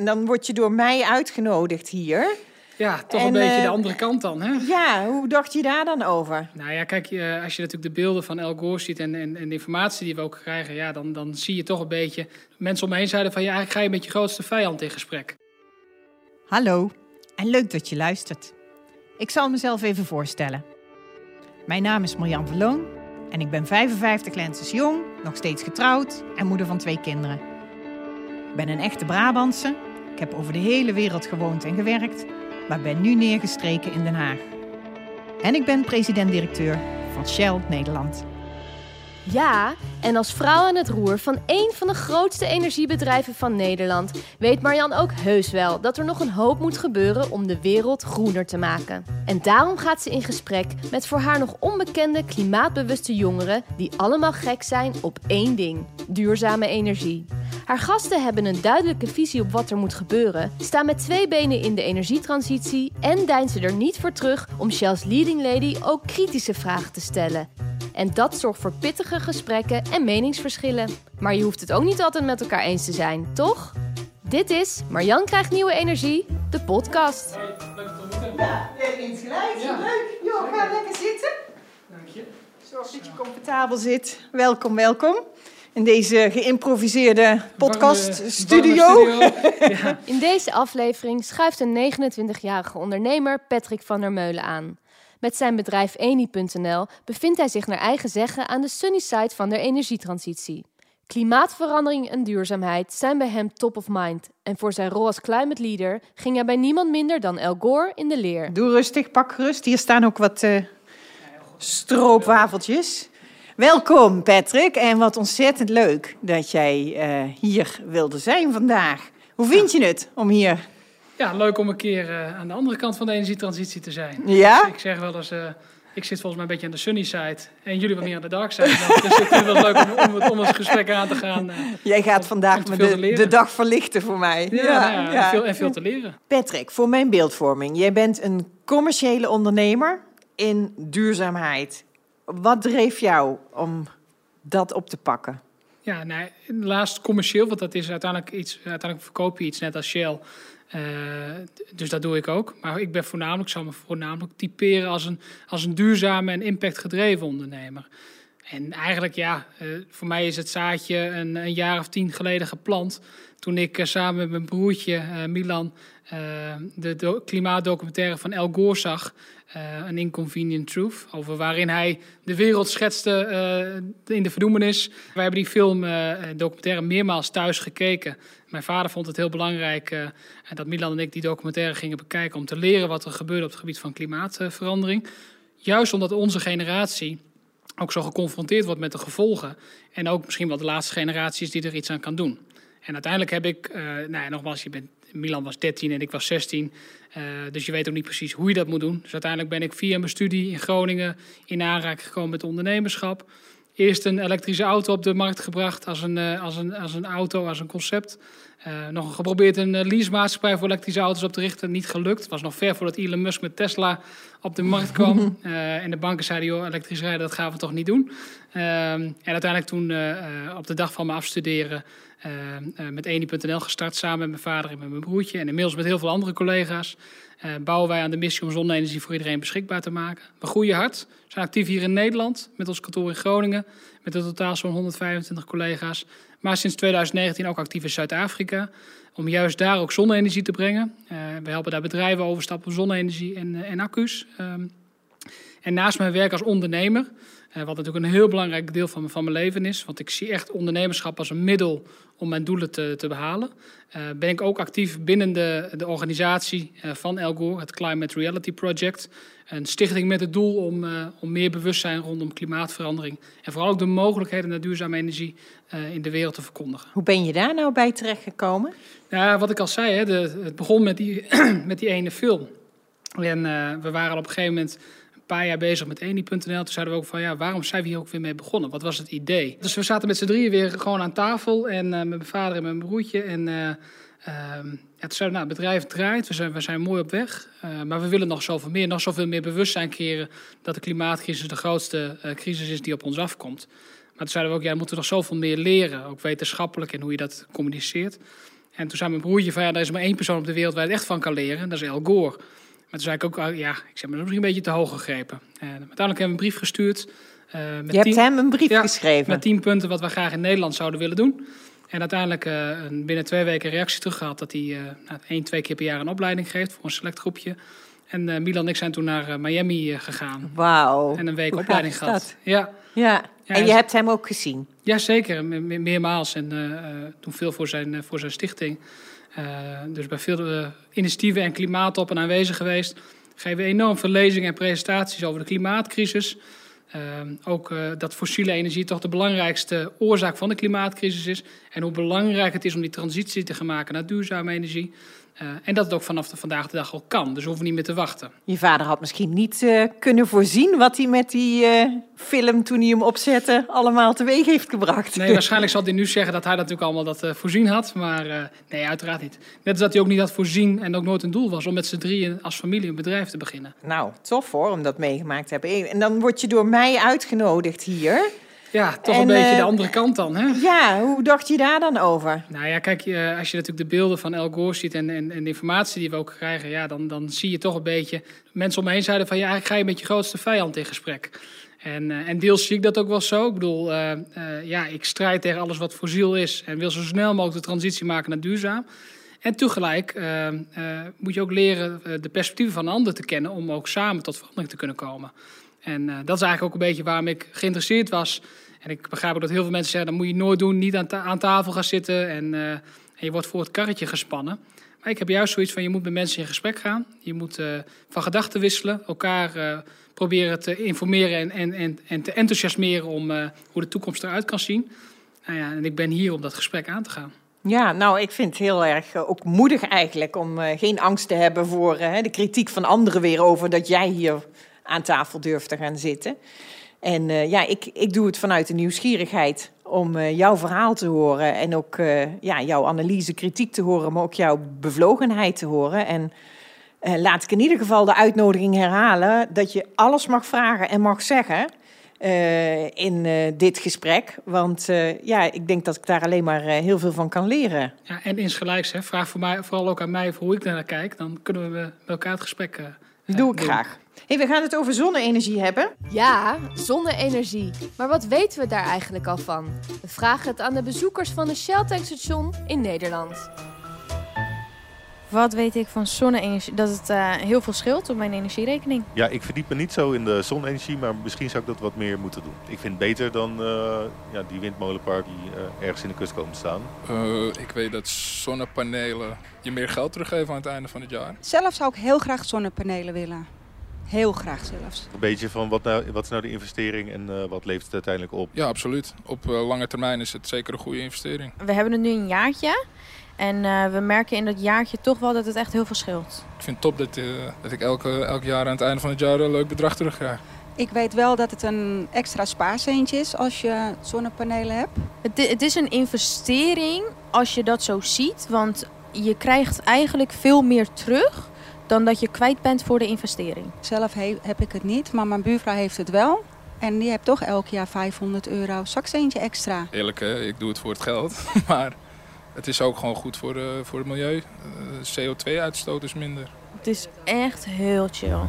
En dan word je door mij uitgenodigd hier. Ja, toch En, een beetje eh, de andere kant dan, hè? Ja, hoe dacht je daar dan over? Nou ja, kijk, eh, als je natuurlijk de beelden van El Gore ziet en, en, en de informatie die we ook krijgen, ja, dan, dan zie je toch een beetje... Mensen om me heen zeiden van, ja, eigenlijk ga je met je grootste vijand in gesprek. Hallo en leuk dat je luistert. Ik zal mezelf even voorstellen. Mijn naam is Marjan Verloon en ik ben 55 lenses jong, nog steeds getrouwd en moeder van twee kinderen. Ik ben een echte Brabantse. Ik heb over de hele wereld gewoond en gewerkt, maar ben nu neergestreken in Den Haag. En ik ben president-directeur van Shell Nederland. Ja, en als vrouw aan het roer van één van de grootste energiebedrijven van Nederland weet Marjan ook heus wel dat er nog een hoop moet gebeuren om de wereld groener te maken. En daarom gaat ze in gesprek met voor haar nog onbekende klimaatbewuste jongeren die allemaal gek zijn op één ding: duurzame energie. Haar gasten hebben een duidelijke visie op wat er moet gebeuren, staan met twee benen in de energietransitie en deinzen er niet voor terug om Shell's leading lady ook kritische vragen te stellen. En dat zorgt voor pittige gesprekken en meningsverschillen. Maar je hoeft het ook niet altijd met elkaar eens te zijn, toch? Dit is Marjan krijgt nieuwe energie, de podcast. Ja, eens gelijk. Ja. Leuk. Jo, ga lekker zitten. Dank je. Zorg dat je comfortabel zit. Welkom, welkom. In deze geïmproviseerde podcaststudio. Ja. In deze aflevering schuift een 29-jarige ondernemer Patrick van der Meulen aan. Met zijn bedrijf Eni.nl bevindt hij zich naar eigen zeggen aan de sunny side van de energietransitie. Klimaatverandering en duurzaamheid zijn bij hem top of mind. En voor zijn rol als climate leader ging hij bij niemand minder dan El Gore in de leer. Doe rustig, pak gerust. Hier staan ook wat eh, stroopwafeltjes. Welkom Patrick en wat ontzettend leuk dat jij eh, hier wilde zijn vandaag. Hoe vind je het om hier? Ja, leuk om een keer eh, aan de andere kant van de energietransitie te zijn. Ja? Ik zeg wel eens, eh, ik zit volgens mij een beetje aan de sunny side en jullie wat meer aan de dark side. Nou, dus ik vind het wel leuk om, om, om het gesprek aan te gaan. eh. Jij gaat vandaag om te me veel te de, de dag verlichten voor mij. ja, nou ja, En, veel, en veel te leren. Patrick, voor mijn beeldvorming. Jij bent een commerciële ondernemer in duurzaamheid. Wat dreef jou om dat op te pakken? Ja, nou, laatst commercieel, want dat is uiteindelijk iets, uiteindelijk verkoop je iets net als Shell. Eh, dus dat doe ik ook. Maar ik ben voornamelijk, zou me voornamelijk typeren als een, als een duurzame en impactgedreven ondernemer. En eigenlijk, ja, eh, voor mij is het zaadje een, een jaar of tien geleden geplant. Toen ik eh, samen met mijn broertje eh, Milan de do- klimaatdocumentaire van El Gore zag. An Inconvenient Truth. Over waarin hij de wereld schetste in de verdoemenis. Wij hebben die film, documentaire, meermaals thuis gekeken. Mijn vader vond het heel belangrijk dat Milan en ik die documentaire gingen bekijken. om te leren wat er gebeurde op het gebied van klimaatverandering. Juist omdat onze generatie ook zo geconfronteerd wordt met de gevolgen. En ook misschien wel de laatste generaties die er iets aan kan doen. En uiteindelijk heb ik, eh, nou ja, nogmaals, je bent, Milan was 13 en ik was 16. eh, dus je weet ook niet precies hoe je dat moet doen. Dus uiteindelijk ben ik via mijn studie in Groningen in aanraking gekomen met ondernemerschap. Eerst een elektrische auto op de markt gebracht als een, eh, als een, als een auto, als een concept. Eh, nog geprobeerd een uh, leasemaatschappij voor elektrische auto's op te richten. Niet gelukt. Het was nog ver voordat Elon Musk met Tesla op de markt kwam. Eh, en de banken zeiden, joh, elektrisch rijden, dat gaan we toch niet doen. Ehm, en uiteindelijk toen eh, eh, op de dag van mijn afstuderen eh, eh, met Eni.nl gestart. Samen met mijn vader en met mijn broertje. En inmiddels met heel veel andere collega's. Eh, bouwen wij aan de missie om zonne-energie voor iedereen beschikbaar te maken. We groeien hard. Zijn actief hier in Nederland met ons kantoor in Groningen. Met in totaal zo'n 125 collega's. Maar sinds 2019 ook actief in Zuid-Afrika. Om juist daar ook zonne-energie te brengen. Eh, we helpen daar bedrijven overstappen op zonne-energie en, eh, en accu's. Ehm, en naast mijn werk als ondernemer, wat natuurlijk een heel belangrijk deel van, van mijn leven is, want ik zie echt ondernemerschap als een middel om mijn doelen te, te behalen, eh, ben ik ook actief binnen de, de organisatie eh, van El Gore, het Climate Reality Project. Een stichting met het doel om, eh, om meer bewustzijn rondom klimaatverandering en vooral ook de mogelijkheden naar duurzame energie eh, in de wereld te verkondigen. Hoe ben je daar nou bij terechtgekomen? Ja, wat ik al zei, hè, de, het begon met die, met die ene film. En eh, we waren op een gegeven moment paar jaar bezig met Eni.nl. Toen zeiden we ook van, ja, waarom zijn we hier ook weer mee begonnen? Wat was het idee? Dus we zaten met z'n drieën weer gewoon aan tafel. En eh, met mijn vader en mijn broertje. En eh, ehm, ja, toen zeiden we, nou, het bedrijf draait. We zijn, we zijn mooi op weg. Eh, maar we willen nog zoveel meer. Nog zoveel meer bewustzijn creëren dat de klimaatcrisis de grootste crisis is die op ons afkomt. Maar toen zeiden we ook, ja, we moeten nog zoveel meer leren. Ook wetenschappelijk en hoe je dat communiceert. En toen zei mijn broertje van ja, er is maar één persoon op de wereld waar het echt van kan leren. Dat is El Gore. Maar toen zei ik ook, oh, ja, ik zeg maar, misschien een beetje te hoog gegrepen. En uiteindelijk hebben we een brief gestuurd. Met Je hebt hem een brief ja, geschreven? Met tien punten wat we graag in Nederland zouden willen doen. En uiteindelijk uh, binnen twee weken een reactie terug gehad dat hij uh, één, twee keer per jaar een opleiding geeft voor een select groepje. En uh, Milan en ik zijn toen naar Miami gegaan. Wauw. En een week opleiding gehad. Ja. ja. En je hebt hem ook gezien? Ja, zeker. Me meermaals. En toen veel voor zijn, voor zijn stichting. Dus bij veel initiatieven en klimaattoppen aanwezig geweest. Geven we enorm veel lezingen en presentaties over de klimaatcrisis. Uh, ook dat fossiele energie toch de belangrijkste oorzaak van de klimaatcrisis is. En hoe belangrijk het is om die transitie te gaan maken naar duurzame energie. Uh, en dat het ook vanaf de vandaag de dag al kan. Dus we hoeven niet meer te wachten. Je vader had misschien niet uh, kunnen voorzien wat hij met die uh, film, toen hij hem opzette, allemaal teweeg heeft gebracht. Nee, waarschijnlijk zal hij nu zeggen dat hij natuurlijk allemaal dat voorzien had. Maar nee, uiteraard niet. Net als dat hij ook niet had voorzien en ook nooit een doel was om met z'n drieën als familie een bedrijf te beginnen. Nou, tof hoor, om dat meegemaakt te hebben. En dan word je door mij uitgenodigd hier. Ja, toch een beetje de eh, andere kant dan. Hè? Ja, hoe dacht je daar dan over? Nou ja, kijk, eh, als je natuurlijk de beelden van El Gore ziet en, en, en, de informatie die we ook krijgen, ja, dan, dan zie je toch een beetje. Mensen om me heen zeiden van ja, eigenlijk ga je met je grootste vijand in gesprek. En, uh, en deels zie ik dat ook wel zo. Ik bedoel, uh, uh, ja, ik strijd tegen alles wat fossiel is en wil zo snel mogelijk de transitie maken naar duurzaam. En tegelijk moet je ook leren de perspectieven van anderen te kennen om ook samen tot verandering te kunnen komen. En uh, dat is eigenlijk ook een beetje waarom ik geïnteresseerd was. En ik begrijp ook dat heel veel mensen zeggen, dat moet je nooit doen, niet aan, ta aan tafel gaan zitten en, uh, en, je wordt voor het karretje gespannen. Maar ik heb juist zoiets van, je moet met mensen in gesprek gaan. Je moet uh, van gedachten wisselen, elkaar proberen te informeren en, en, en, en te enthousiasmeren om hoe de toekomst eruit kan zien. Nou ja, en ik ben hier om dat gesprek aan te gaan. Ja, nou, ik vind het heel erg ook moedig eigenlijk om geen angst te hebben voor de kritiek van anderen weer over dat jij hier aan tafel durft te gaan zitten. En uh, ja, ik, ik doe het vanuit de nieuwsgierigheid om uh, jouw verhaal te horen en ook uh, ja, jouw analyse, kritiek te horen, maar ook jouw bevlogenheid te horen. En laat ik in ieder geval de uitnodiging herhalen dat je alles mag vragen en mag zeggen in dit gesprek. Want ja, ik denk dat ik daar alleen maar heel veel van kan leren. Ja, en insgelijks, hè, vraag voor mij, vooral ook aan mij hoe ik naar kijk. Dan kunnen we met elkaar het gesprek Doe ik graag. Hey, we gaan het over zonne-energie hebben. Ja, zonne-energie. Maar wat weten we daar eigenlijk al van? We vragen het aan de bezoekers van de Shell tankstation in Nederland. Wat weet ik van zonne-energie? Dat het uh, heel veel scheelt op mijn energierekening. Ja, ik verdiep me niet zo in de zonne-energie, maar misschien zou ik dat wat meer moeten doen. Ik vind het beter dan uh, ja, die windmolenpark die uh, ergens in de kust komen staan. ik weet dat zonnepanelen je meer geld teruggeven aan het einde van het jaar. Zelf zou ik heel graag zonnepanelen willen. Heel graag zelfs. Een beetje van wat, nou, wat is nou de investering en uh, wat levert het uiteindelijk op? Ja, absoluut. Op uh, lange termijn is het zeker een goede investering. We hebben het nu een jaartje. En uh, we merken in dat jaartje toch wel dat het echt heel veel scheelt. Ik vind het top dat, dat ik elke, elk jaar aan het einde van het jaar een leuk bedrag terugkrijg. Ik weet wel dat het een extra spaarcentje is als je zonnepanelen hebt. Het, het is een investering als je dat zo ziet. Want je krijgt eigenlijk veel meer terug dan dat je kwijt bent voor de investering. Zelf heb ik het niet, maar mijn buurvrouw heeft het wel. En die heeft toch elk jaar 500 euro zakcentje extra. Eerlijk, hè? ik doe het voor het geld. maar het is ook gewoon goed voor, uh, voor het milieu. Uh, CO2-uitstoot is minder. Het is echt heel chill.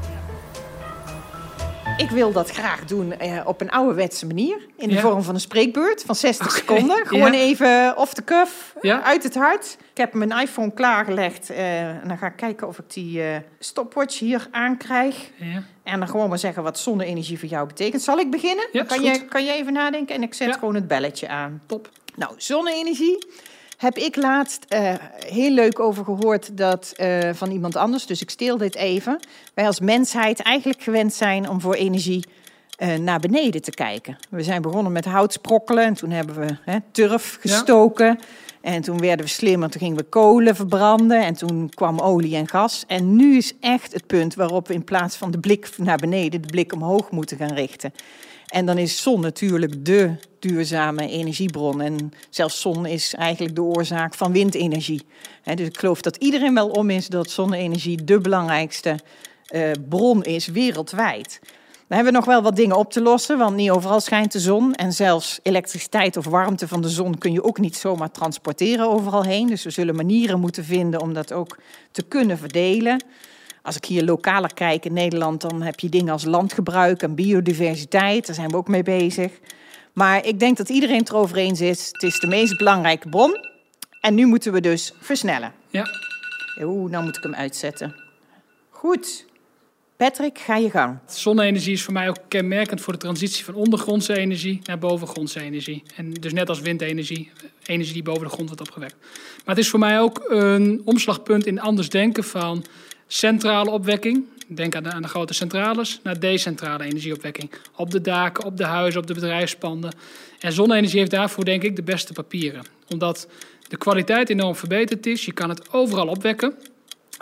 Ik wil dat graag doen eh, op een ouderwetse manier. In de vorm van een spreekbeurt van 60 okay. seconden. Gewoon ja. even off the cuff, ja. uit het hart. Ik heb mijn iPhone klaargelegd. Uh, en dan ga ik kijken of ik die uh, stopwatch hier aankrijg. Ja. En dan gewoon maar zeggen wat zonne-energie voor jou betekent. Zal ik beginnen? kan, je, kan je even nadenken? En ik zet gewoon het belletje aan. Top. Nou, zonne-energie heb ik laatst uh, heel leuk over gehoord dat, uh, van iemand anders. Dus ik steel dit even. Wij als mensheid eigenlijk gewend zijn om voor energie uh, naar beneden te kijken. We zijn begonnen met hout sprokkelen en toen hebben we hè, turf gestoken. Ja. En toen werden we slimmer, toen gingen we kolen verbranden en toen kwam olie en gas. En nu is echt het punt waarop we in plaats van de blik naar beneden, de blik omhoog moeten gaan richten. En dan is zon natuurlijk de duurzame energiebron. En zelfs zon is eigenlijk de oorzaak van windenergie. dus ik geloof dat iedereen wel om is dat zonne-energie de belangrijkste uh, bron is wereldwijd. We hebben nog wel wat dingen op te lossen, want niet overal schijnt de zon. En zelfs elektriciteit of warmte van de zon kun je ook niet zomaar transporteren overal heen. Dus we zullen manieren moeten vinden om dat ook te kunnen verdelen. Als ik hier lokaler kijk in Nederland, dan heb je dingen als landgebruik en biodiversiteit. Daar zijn we ook mee bezig. Maar ik denk dat iedereen het erover eens is. Het is de meest belangrijke bron. En nu moeten we dus versnellen. Ja. Oeh, nou moet ik hem uitzetten. Goed. Patrick, ga je gang. Zonne-energie is voor mij ook kenmerkend voor de transitie van ondergrondse energie naar bovengrondse energie. En dus net als windenergie, energie die boven de grond wordt opgewekt. Maar het is voor mij ook een omslagpunt in anders denken van centrale opwekking. Denk aan de, aan de grote centrales, naar decentrale energieopwekking. Op de daken, op de huizen, op de bedrijfspanden. En zonne-energie heeft daarvoor denk ik de beste papieren. Omdat de kwaliteit enorm verbeterd is. Je kan het overal opwekken.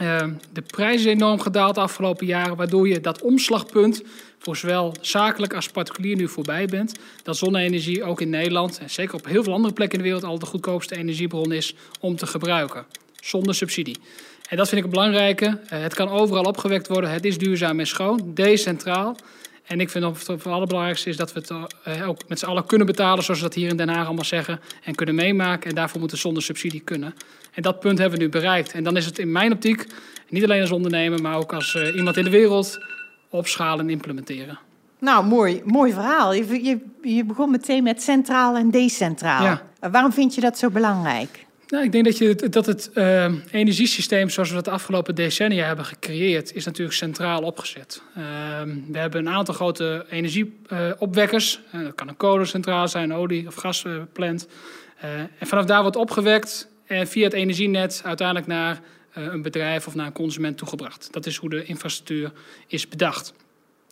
Uh, de prijs is enorm gedaald de afgelopen jaren, waardoor je dat omslagpunt voor zowel zakelijk als particulier nu voorbij bent. Dat zonne-energie ook in Nederland en zeker op heel veel andere plekken in de wereld al de goedkoopste energiebron is om te gebruiken. Zonder subsidie. En dat vind ik het belangrijke. Uh, het kan overal opgewekt worden. Het is duurzaam en schoon, decentraal. En ik vind dat het allerbelangrijkste is dat we het uh, ook met z'n allen kunnen betalen, zoals we dat hier in Den Haag allemaal zeggen, en kunnen meemaken. En daarvoor moeten we zonder subsidie kunnen. En dat punt hebben we nu bereikt. En dan is het in mijn optiek, niet alleen als ondernemer, maar ook als uh, iemand in de wereld, opschalen en implementeren. Nou, mooi, mooi verhaal. Je, je, je begon meteen met centraal en decentraal. Ja. Waarom vind je dat zo belangrijk? Nou, ik denk dat, je, dat het uh, energiesysteem zoals we dat de afgelopen decennia hebben gecreëerd, is natuurlijk centraal opgezet. Uh, we hebben een aantal grote energieopwekkers. Uh, dat kan een kolencentrale zijn, olie- of gasplant. en vanaf daar wordt opgewekt en via het energienet uiteindelijk naar een bedrijf of naar een consument toegebracht. Dat is hoe de infrastructuur is bedacht.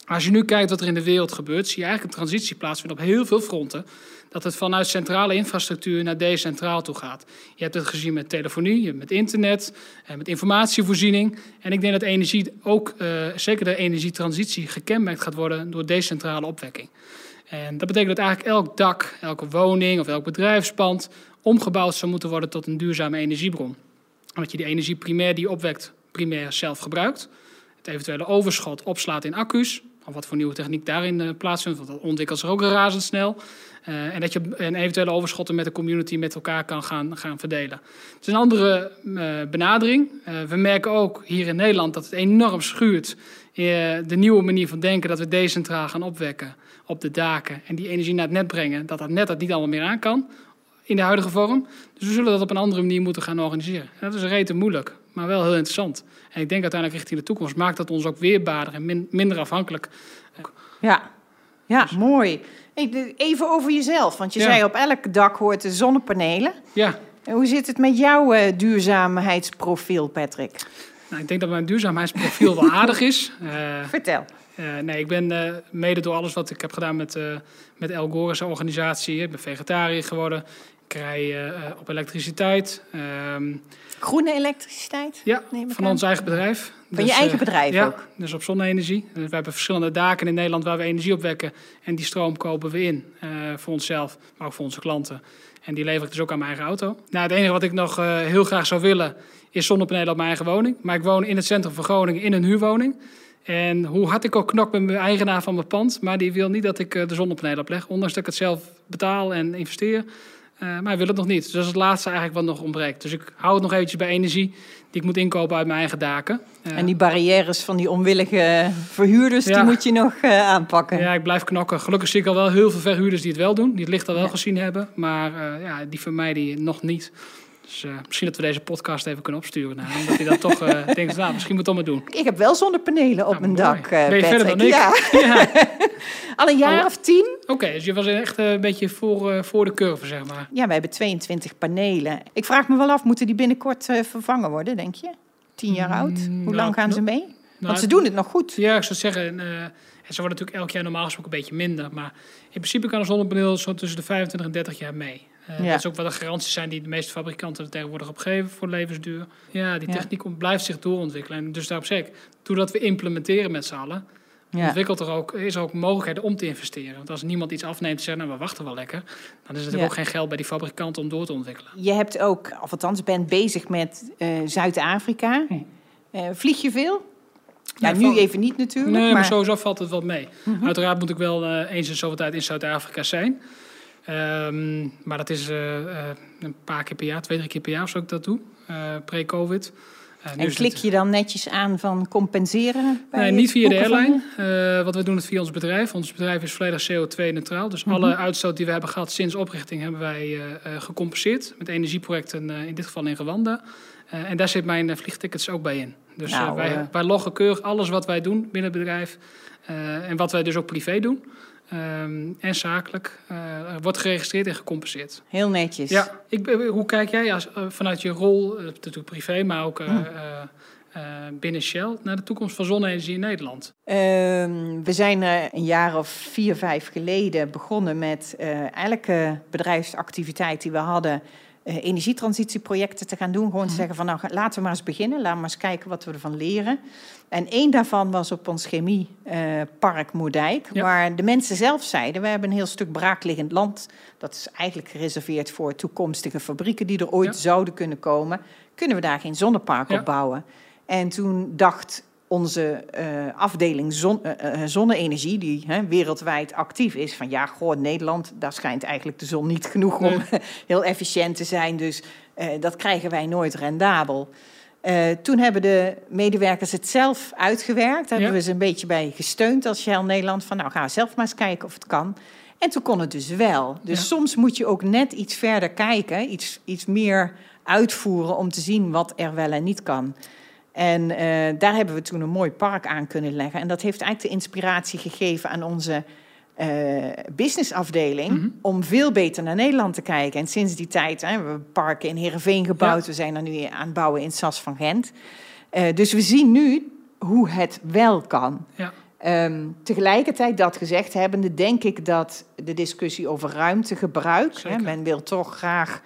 Als je nu kijkt wat er in de wereld gebeurt, zie je eigenlijk een transitie plaatsvinden op heel veel fronten. Dat het vanuit centrale infrastructuur naar decentraal toe gaat. Je hebt het gezien met telefonie, met internet, met informatievoorziening. En ik denk dat energie ook, uh, zeker de energietransitie, gekenmerkt gaat worden door decentrale opwekking. En dat betekent dat eigenlijk elk dak, elke woning of elk bedrijfspand omgebouwd zou moeten worden tot een duurzame energiebron. Omdat je die energie primair die opwekt, primair zelf gebruikt. Het eventuele overschot opslaat in accu's of wat voor nieuwe techniek daarin uh, plaatsvindt, want dat ontwikkelt zich ook razendsnel. Uh, en dat je een eventuele overschotten met de community met elkaar kan gaan, gaan verdelen. Het is een andere uh, benadering. we merken ook hier in Nederland dat het enorm schuurt. de nieuwe manier van denken, dat we decentraal gaan opwekken op de daken en die energie naar het net brengen, dat dat net dat niet allemaal meer aan kan in de huidige vorm. Dus we zullen dat op een andere manier moeten gaan organiseren. En dat is rete moeilijk, maar wel heel interessant. En ik denk uiteindelijk richting de toekomst maakt dat ons ook weerbaarder en min, minder afhankelijk. Ja, ja mooi. Even over jezelf, want je ja. zei op elk dak hoort de zonnepanelen. Ja. Hoe zit het met jouw uh, duurzaamheidsprofiel, Patrick? Nou, ik denk dat mijn duurzaamheidsprofiel wel aardig is. Uh, Vertel. Uh, nee, ik ben uh, mede door alles wat ik heb gedaan met, uh, met El Gore's organisatie. Ik ben vegetariër geworden. Ik rij op elektriciteit. Um, Groene elektriciteit? Ja, van ons eigen bedrijf. Van dus, je eigen bedrijf ja, ook? dus op zonne-energie. We hebben verschillende daken in Nederland waar we energie opwekken. En die stroom kopen we in voor onszelf, maar ook voor onze klanten. En die lever ik dus ook aan mijn eigen auto. Nou, het enige wat ik nog heel graag zou willen is zonnepanelen op mijn eigen woning. Maar ik woon in het centrum van Groningen in een huurwoning. En hoe hard ik ook knok met mijn eigenaar van mijn pand, maar die wil niet dat ik de zonnepanelen opleg. Ondanks dat ik het zelf betaal en investeer. Uh, maar hij wil het nog niet. Dus dat is het laatste eigenlijk wat nog ontbreekt. Dus ik hou het nog eventjes bij energie die ik moet inkopen uit mijn eigen daken. Uh, en die barrières van die onwillige verhuurders, ja. die moet je nog uh, aanpakken. Ja, ik blijf knokken. Gelukkig zie ik al wel heel veel verhuurders die het wel doen. Die het licht al wel ja. gezien hebben. Maar ja, die van mij die nog niet. Dus uh, misschien dat we deze podcast even kunnen opsturen naar hem. Dat hij dat toch uh, denkt, nou, misschien moet dat maar doen. Ik heb wel zonnepanelen op Ja, mijn mooi. dak, uh, Ben je verder dan ik? Ja. Ja. Al een jaar Oh. of tien. Oké, dus je was echt eh, een beetje voor, eh, voor de curve, zeg maar. Ja, we hebben 22 panelen. Ik vraag me wel af, moeten die binnenkort eh, vervangen worden, denk je? Tien jaar oud? Hoe nou, lang gaan ze mee? Nou, Want ze doen het nog goed. Ja, ik zou zeggen, eh, en ze worden natuurlijk elk jaar normaal gesproken een beetje minder. Maar in principe kan een zonnepaneel zo tussen de 25 en 30 jaar mee. Eh, Ja. Dat is ook wel de garanties zijn die de meeste fabrikanten tegenwoordig op geven voor levensduur. Ja, die techniek blijft zich doorontwikkelen. En dus daarop zeg ik, doordat we implementeren met z'n allen, Ja. ontwikkelt er ook, is er ook mogelijkheden om te investeren. Want als niemand iets afneemt en zegt, nou we wachten wel lekker, dan is er ook geen geld bij die fabrikanten om door te ontwikkelen. Je hebt ook, of althans bent bezig met eh, Zuid-Afrika. Hm. Eh, vlieg je veel? Ja, Ja, nu even niet natuurlijk. Nee, maar, maar sowieso valt het wel mee. Mhm. Uiteraard moet ik wel eens in zoveel tijd in Zuid-Afrika zijn. Ehm, maar dat is eh, eh, een paar keer per jaar, twee, drie keer per jaar of zo ik dat doe. eh, Pre-COVID. En klik je dan netjes aan van compenseren? bij Nee, niet via de airline. Eh, want we doen het via ons bedrijf. Ons bedrijf is volledig CO2-neutraal. Dus Mhm. alle uitstoot die we hebben gehad sinds oprichting hebben wij gecompenseerd. Met energieprojecten, in dit geval in Rwanda. En daar zit mijn vliegtickets ook bij in. Dus Nou, wij, wij loggen keurig alles wat wij doen binnen het bedrijf. Eh, en wat wij dus ook privé doen. ehm, en zakelijk. eh, wordt geregistreerd en gecompenseerd. Heel netjes. Ja, ik, hoe kijk jij als, eh, vanuit je rol, natuurlijk privé, maar ook Hmm. binnen Shell, naar de toekomst van zonne-energie in Nederland? Ehm, we zijn een jaar of vier, vijf geleden begonnen met elke bedrijfsactiviteit die we hadden, energietransitieprojecten te gaan doen. Gewoon te zeggen van nou laten we maar eens beginnen, laten we maar eens kijken wat we ervan leren. En één daarvan was op ons chemiepark Moerdijk, Ja. waar de mensen zelf zeiden, we hebben een heel stuk braakliggend land. Dat is eigenlijk gereserveerd voor toekomstige fabrieken die er ooit Ja. zouden kunnen komen. Kunnen we daar geen zonnepark Ja. op bouwen? En toen dacht onze eh, afdeling zon, eh, eh, zonne-energie, die hè, wereldwijd actief is, van ja, goh, Nederland, daar schijnt eigenlijk de zon niet genoeg om heel efficiënt te zijn, dus dat krijgen wij nooit rendabel. Toen hebben de medewerkers het zelf uitgewerkt. Daar Ja. hebben we ze een beetje bij gesteund als Shell Nederland. Van nou, ga zelf maar eens kijken of het kan. En toen kon het dus wel. Dus Ja. soms moet je ook net iets verder kijken. Iets, iets meer uitvoeren om te zien wat er wel en niet kan. En eh, daar hebben we toen een mooi park aan kunnen leggen. En dat heeft eigenlijk de inspiratie gegeven aan onze eh, businessafdeling... Mhm. om veel beter naar Nederland te kijken. En sinds die tijd hè, hebben we parken in Heerenveen gebouwd. We zijn er nu aan het bouwen in Sas van Gent. Eh, dus we zien nu hoe het wel kan. Ja. Ehm, tegelijkertijd dat gezegd hebbende, denk ik dat de discussie over ruimtegebruik, hè, men wil toch graag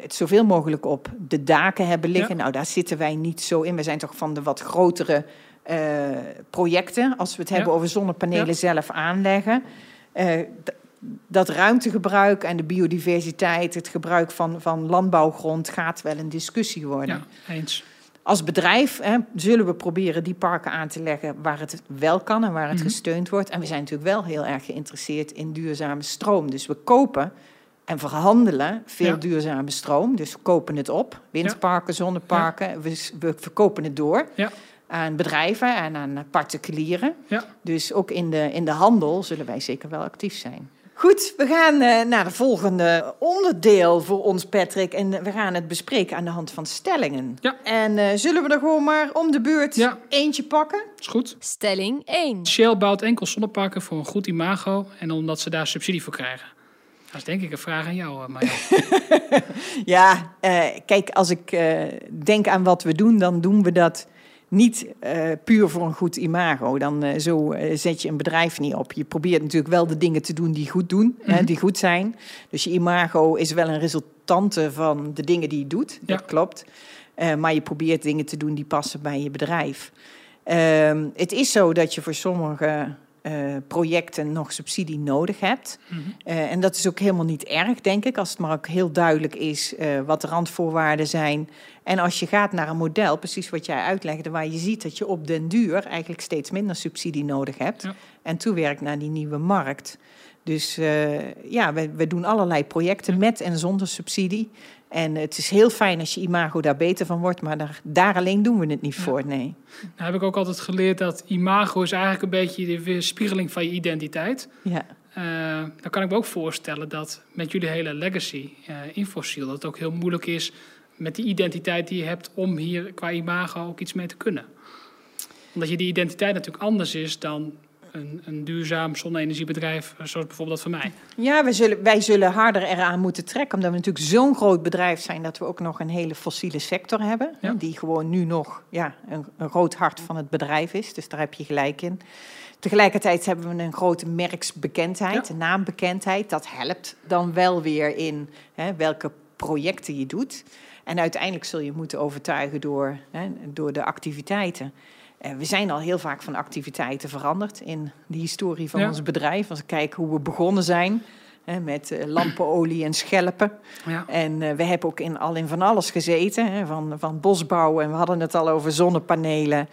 het zoveel mogelijk op de daken hebben liggen. Nou, daar zitten wij niet zo in. We zijn toch van de wat grotere eh, projecten, als we het Ja. hebben over zonnepanelen Ja. zelf aanleggen. Eh, dat ruimtegebruik en de biodiversiteit, het gebruik van, van landbouwgrond gaat wel een discussie worden. Ja, eens. Als bedrijf hè, zullen we proberen die parken aan te leggen waar het wel kan en waar het Mhm. gesteund wordt. En we zijn natuurlijk wel heel erg geïnteresseerd in duurzame stroom. Dus we kopen en verhandelen veel Ja. duurzame stroom. Dus we kopen het op. Windparken, zonneparken. We, we verkopen het door Ja. aan bedrijven en aan particulieren. Ja. Dus ook in de, in de handel zullen wij zeker wel actief zijn. Goed, we gaan eh, naar het volgende onderdeel voor ons, Patrick. En we gaan het bespreken aan de hand van stellingen. Ja. En eh, zullen we er gewoon maar om de beurt Ja. eentje pakken? Is goed. Stelling 1. Shell bouwt enkel zonneparken voor een goed imago en omdat ze daar subsidie voor krijgen. Dat is denk ik een vraag aan jou, eh, Marjan. Ja, eh, kijk, als ik eh, denk aan wat we doen, dan doen we dat niet puur voor een goed imago. Dan zo zet je een bedrijf niet op. Je probeert natuurlijk wel de dingen te doen die goed doen, hè, Mhm. die goed zijn. Dus je imago is wel een resultante van de dingen die je doet. Dat Ja. klopt. Eh, maar je probeert dingen te doen die passen bij je bedrijf. Ehm, het is zo dat je voor sommige eh, projecten nog subsidie nodig hebt. Mhm. Eh, en dat is ook helemaal niet erg, denk ik, als het maar ook heel duidelijk is eh, wat de randvoorwaarden zijn. En als je gaat naar een model, precies wat jij uitlegde, waar je ziet dat je op den duur eigenlijk steeds minder subsidie nodig hebt. Ja. En toewerkt naar die nieuwe markt. Dus ja, we, we doen allerlei projecten met en zonder subsidie. En het is heel fijn als je imago daar beter van wordt, maar daar, daar alleen doen we het niet Ja. voor, nee. Nou heb ik ook altijd geleerd dat imago is eigenlijk een beetje de weerspiegeling van je identiteit. Ja. Eh, dan kan ik me ook voorstellen dat met jullie hele legacy, eh Infosiel, dat het ook heel moeilijk is met die identiteit die je hebt om hier qua imago ook iets mee te kunnen. Omdat je die identiteit natuurlijk anders is dan een, een duurzaam zonne-energiebedrijf, eh, zoals bijvoorbeeld dat van mij. Ja, wij zullen, wij zullen harder eraan moeten trekken, omdat we natuurlijk zo'n groot bedrijf zijn dat we ook nog een hele fossiele sector hebben, Ja. die gewoon nu nog ja, een, een groot hart van het bedrijf is. Dus daar heb je gelijk in. Tegelijkertijd hebben we een grote merksbekendheid, Ja. naambekendheid. Dat helpt dan wel weer in hè, welke projecten je doet. En uiteindelijk zul je moeten overtuigen door, hè, door de activiteiten. Eh, we zijn al heel vaak van activiteiten veranderd in de historie van Ja. ons bedrijf. Als ik kijk hoe we begonnen zijn hè, met eh, lampenolie en schelpen. Ja. En eh, we hebben ook in, al in van alles gezeten, hè, van, van bosbouw. En we hadden het al over zonnepanelen.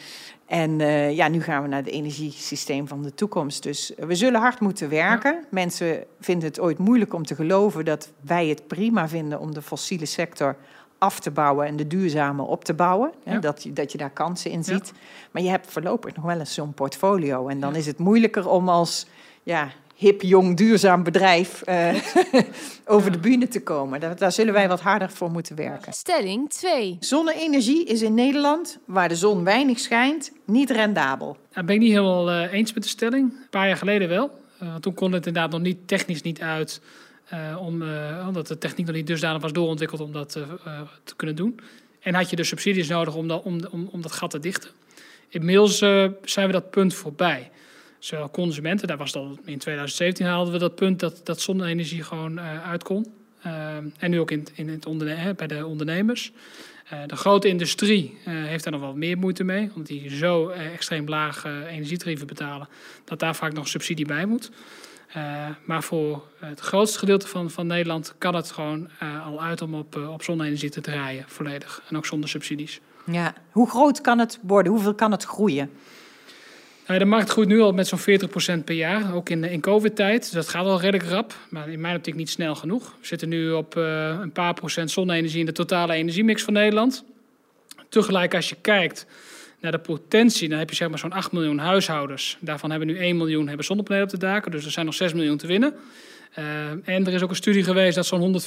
En ja, nu gaan we naar het energiesysteem van de toekomst. Dus we zullen hard moeten werken. Mensen vinden het ooit moeilijk om te geloven dat wij het prima vinden om de fossiele sector af te bouwen en de duurzame op te bouwen. Hè, dat, je, dat je daar kansen in ziet. Maar je hebt voorlopig nog wel eens zo'n portfolio. En dan is het moeilijker om als ja, hip, jong, duurzaam bedrijf uh, over de bühne te komen. Daar, daar, zullen wij wat harder voor moeten werken. Stelling 2. Zonne-energie is in Nederland, waar de zon weinig schijnt, niet rendabel. Daar ben ik niet helemaal uh, eens met de stelling. Een paar jaar geleden wel. Uh, toen kon het inderdaad nog niet technisch niet uit. Om, omdat de techniek nog niet dusdanig was doorontwikkeld om dat te kunnen doen. En had je dus subsidies nodig om dat, om, om, dat gat te dichten. Inmiddels zijn we dat punt voorbij zowel consumenten, daar was dat in 2017 haalden we dat punt dat, dat zonne-energie gewoon uh, uit kon. Uh, en nu ook in, in het bij de ondernemers. Uh, de grote industrie heeft daar nog wel meer moeite mee, omdat die zo extreem laag energietarieven betalen, dat daar vaak nog subsidie bij moet. Maar voor het grootste gedeelte van, van Nederland kan het gewoon al uit om op, op zonne-energie te draaien, volledig. En ook zonder subsidies. Ja, hoe groot kan het worden? Hoeveel kan het groeien? Nou, de markt groeit nu al met zo'n 40% per jaar, ook in, in COVID-tijd. Dus dat gaat al redelijk rap, maar in mijn optiek niet snel genoeg. We zitten nu op een paar procent zonne-energie in de totale energiemix van Nederland. Tegelijk, als je kijkt naar de potentie, dan heb je zeg maar zo'n 8 miljoen huishoudens. Daarvan hebben nu 1 miljoen hebben zonnepanelen op de daken, dus er zijn nog 6 miljoen te winnen. Uh, en er is ook een studie geweest dat zo'n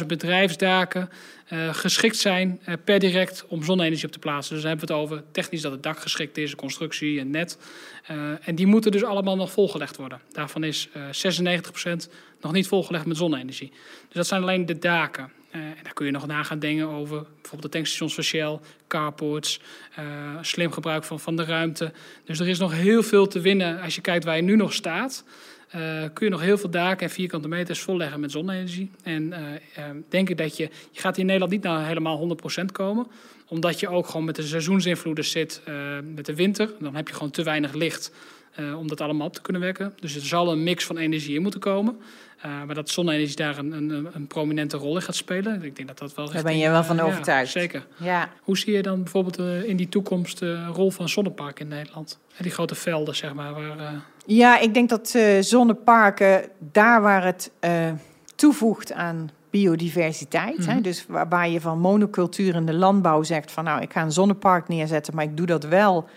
140.000 bedrijfsdaken uh, geschikt zijn uh, per direct om zonne-energie op te plaatsen. Dus dan hebben we het over technisch dat het dak geschikt is, constructie en net. en die moeten dus allemaal nog volgelegd worden. Daarvan is 96% nog niet volgelegd met zonne-energie. Dus dat zijn alleen de daken. En daar kun je nog na gaan denken over bijvoorbeeld de tankstations van Shell, carports, slim gebruik van, van de ruimte. Dus er is nog heel veel te winnen als je kijkt waar je nu nog staat. Uh, kun je nog heel veel daken en vierkante meters volleggen met zonne-energie. En denk ik dat je, je gaat in Nederland niet naar helemaal 100% komen. Omdat je ook gewoon met de seizoensinvloeden zit met de winter. Dan heb je gewoon te weinig licht om dat allemaal op te kunnen wekken. Dus er zal een mix van energie in moeten komen. maar dat zonne-energie daar een, een, een, prominente rol in gaat spelen. Ik denk dat dat wel... Daar ben je wel van overtuigd. Ja, zeker. Ja. Hoe zie je dan bijvoorbeeld in die toekomst de rol van zonneparken in Nederland? Die grote velden, zeg maar, waar... Ja, ik denk dat uh, zonneparken, daar waar het uh, toevoegt aan biodiversiteit, mm -hmm. hè, mhm. dus waar, waar, je van monocultuur in de landbouw zegt van nou, ik ga een zonnepark neerzetten, maar ik doe dat wel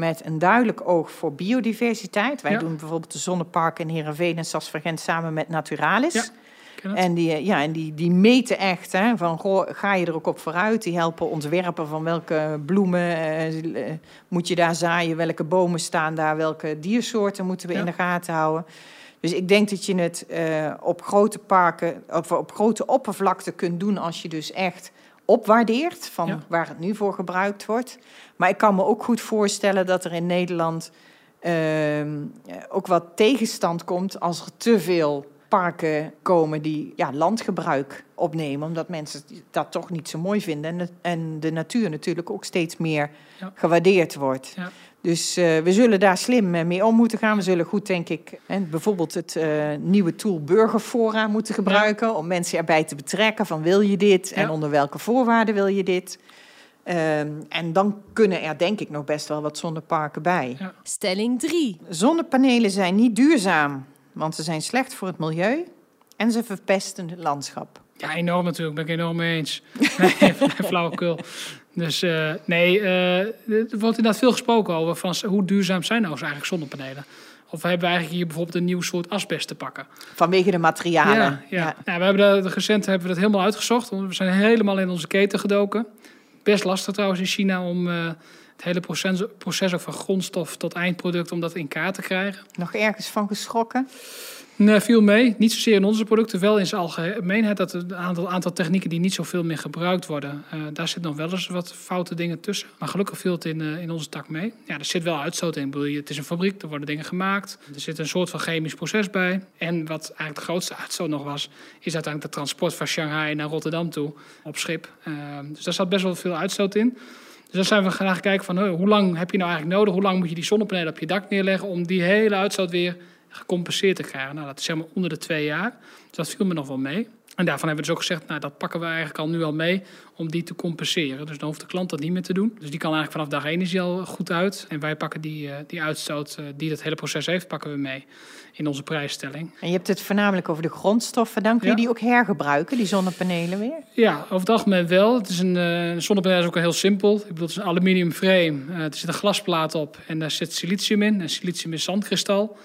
met een duidelijk oog voor biodiversiteit. Wij ja. doen bijvoorbeeld de zonneparken in Heerenveen en Sasvergent samen met Naturalis. Ja. En, die, ja, en die, die meten echt, hè, van goh, ga je er ook op vooruit? Die helpen ontwerpen van welke bloemen eh, moet je daar zaaien, welke bomen staan daar, welke diersoorten moeten we ja. in de gaten houden. Dus ik denk dat je het uh, op grote parken, of op grote oppervlakte kunt doen als je dus echt opwaardeert van ja. waar het nu voor gebruikt wordt. Maar ik kan me ook goed voorstellen dat er in Nederland uh, ook wat tegenstand komt als er te veel parken komen die ja, landgebruik opnemen, omdat mensen dat toch niet zo mooi vinden. En de, en de natuur natuurlijk ook steeds meer ja. gewaardeerd wordt. Ja. Dus uh, we zullen daar slim mee om moeten gaan. We zullen goed, denk ik, en bijvoorbeeld het uh, nieuwe tool Burgerfora moeten gebruiken ja. om mensen erbij te betrekken van wil je dit en onder welke voorwaarden wil je dit. Um, en dan kunnen er denk ik nog best wel wat zonneparken bij. Stelling 3. Zonnepanelen zijn niet duurzaam want ze zijn slecht voor het milieu en ze verpesten het landschap. Ja, enorm natuurlijk. Ben ik enorm mee eens. nee, flauwekul. Dus uh, nee, uh, er wordt inderdaad veel gesproken over van hoe duurzaam zijn nou eigenlijk zonnepanelen. Of hebben we eigenlijk hier bijvoorbeeld een nieuw soort asbest te pakken? Vanwege de materialen. Ja, ja. ja. ja we hebben dat, recent hebben we dat helemaal uitgezocht. We zijn helemaal in onze keten gedoken. Best lastig trouwens in China om uh, het hele proces, proces ook van grondstof tot eindproduct om dat in kaart te krijgen. Nog ergens van geschrokken? Nee, viel mee. Niet zozeer in onze producten, wel in zijn algemeenheid. Dat een aantal, aantal technieken die niet zoveel meer gebruikt worden, uh, daar zit nog wel eens wat foute dingen tussen. Maar gelukkig viel het in, uh, in onze tak mee. Ja, er zit wel uitstoot in. Bedoel, het is een fabriek, er worden dingen gemaakt. Er zit een soort van chemisch proces bij. En wat eigenlijk de grootste uitstoot nog was, is uiteindelijk het transport van Shanghai naar Rotterdam toe op schip. Uh, dus daar zat best wel veel uitstoot in. Dus dan zijn we gaan kijken van hoe lang heb je nou eigenlijk nodig? Hoe lang moet je die zonnepanelen op je dak neerleggen om die hele uitstoot weer gecompenseerd te krijgen? Nou, dat is zeg maar onder de twee jaar. Dus dat viel me nog wel mee. En daarvan hebben we dus ook gezegd, nou, dat pakken we eigenlijk al nu al mee om die te compenseren. Dus dan hoeft de klant dat niet meer te doen. Dus die kan eigenlijk vanaf dag één is die al goed uit. En wij pakken die, uh, die uitstoot uh, die dat hele proces heeft, pakken we mee in onze prijsstelling. En je hebt het voornamelijk over de grondstoffen. Dan kun je Ja. die ook hergebruiken, die zonnepanelen weer? Ja, over het algemeen wel. Het is een uh, zonnepaneel is ook heel simpel. Ik bedoel, het is een aluminium frame. Uh, er zit een glasplaat op en daar zit silicium in. En silicium is zandkristal.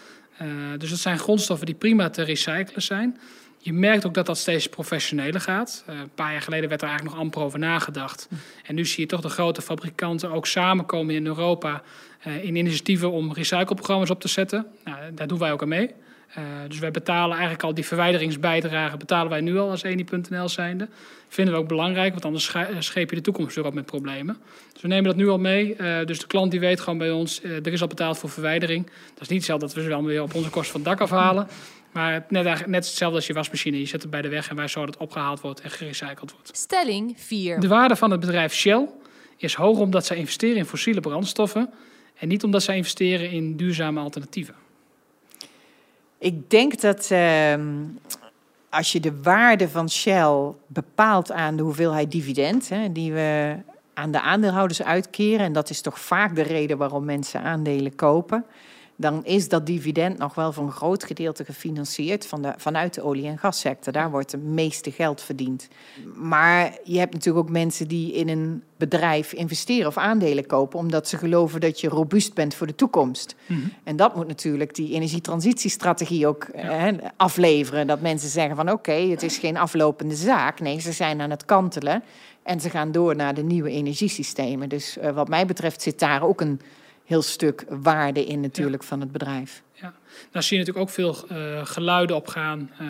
Uh, dus dat zijn grondstoffen die prima te recyclen zijn. Je merkt ook dat dat steeds professioneler gaat. Uh, een paar jaar geleden werd er eigenlijk nog amper over nagedacht. En nu zie je toch de grote fabrikanten ook samenkomen in Europa uh, in initiatieven om recycleprogramma's op te zetten. Nou, daar doen wij ook aan mee. Uh, dus wij betalen eigenlijk al die verwijderingsbijdrage betalen wij nu al als Eni.nl zijnde. Vinden we ook belangrijk, want anders scheep je de toekomst weer op met problemen. Dus we nemen dat nu al mee. Uh, dus de klant die weet gewoon bij ons, uh, er is al betaald voor verwijdering. Dat is niet hetzelfde dat we ze dan weer op onze kosten van het dak afhalen. Maar net, net hetzelfde als je wasmachine. Je zet het bij de weg en wij zorgen dat het opgehaald wordt en gerecycled wordt. Stelling 4. De waarde van het bedrijf Shell is hoog omdat zij investeren in fossiele brandstoffen en niet omdat zij investeren in duurzame alternatieven. Ik denk dat uh, als je de waarde van Shell bepaalt aan de hoeveelheid dividend hè, die we aan de aandeelhouders uitkeren, en dat is toch vaak de reden waarom mensen aandelen kopen, dan is dat dividend nog wel voor een groot gedeelte gefinancierd van de, vanuit de olie- en gassector. Daar wordt het meeste geld verdiend. Maar je hebt natuurlijk ook mensen die in een bedrijf investeren of aandelen kopen, omdat ze geloven dat je robuust bent voor de toekomst. Mm-hmm. En dat moet natuurlijk die energietransitiestrategie ook ja. hè, afleveren. Dat mensen zeggen van oké, okay, het is geen aflopende zaak. Nee, ze zijn aan het kantelen en ze gaan door naar de nieuwe energiesystemen. Dus uh, wat mij betreft zit daar ook een heel stuk waarde in natuurlijk ja. van het bedrijf. Ja, daar zie je natuurlijk ook veel uh, geluiden op gaan. Uh,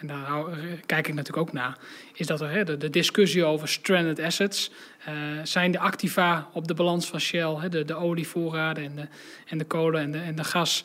en daar hou, kijk ik natuurlijk ook naar. Is dat er hè, de, de, discussie over stranded assets. Uh, zijn de activa op de balans van Shell, hè, de, de olievoorraden en de, en de kolen en de, en de gas,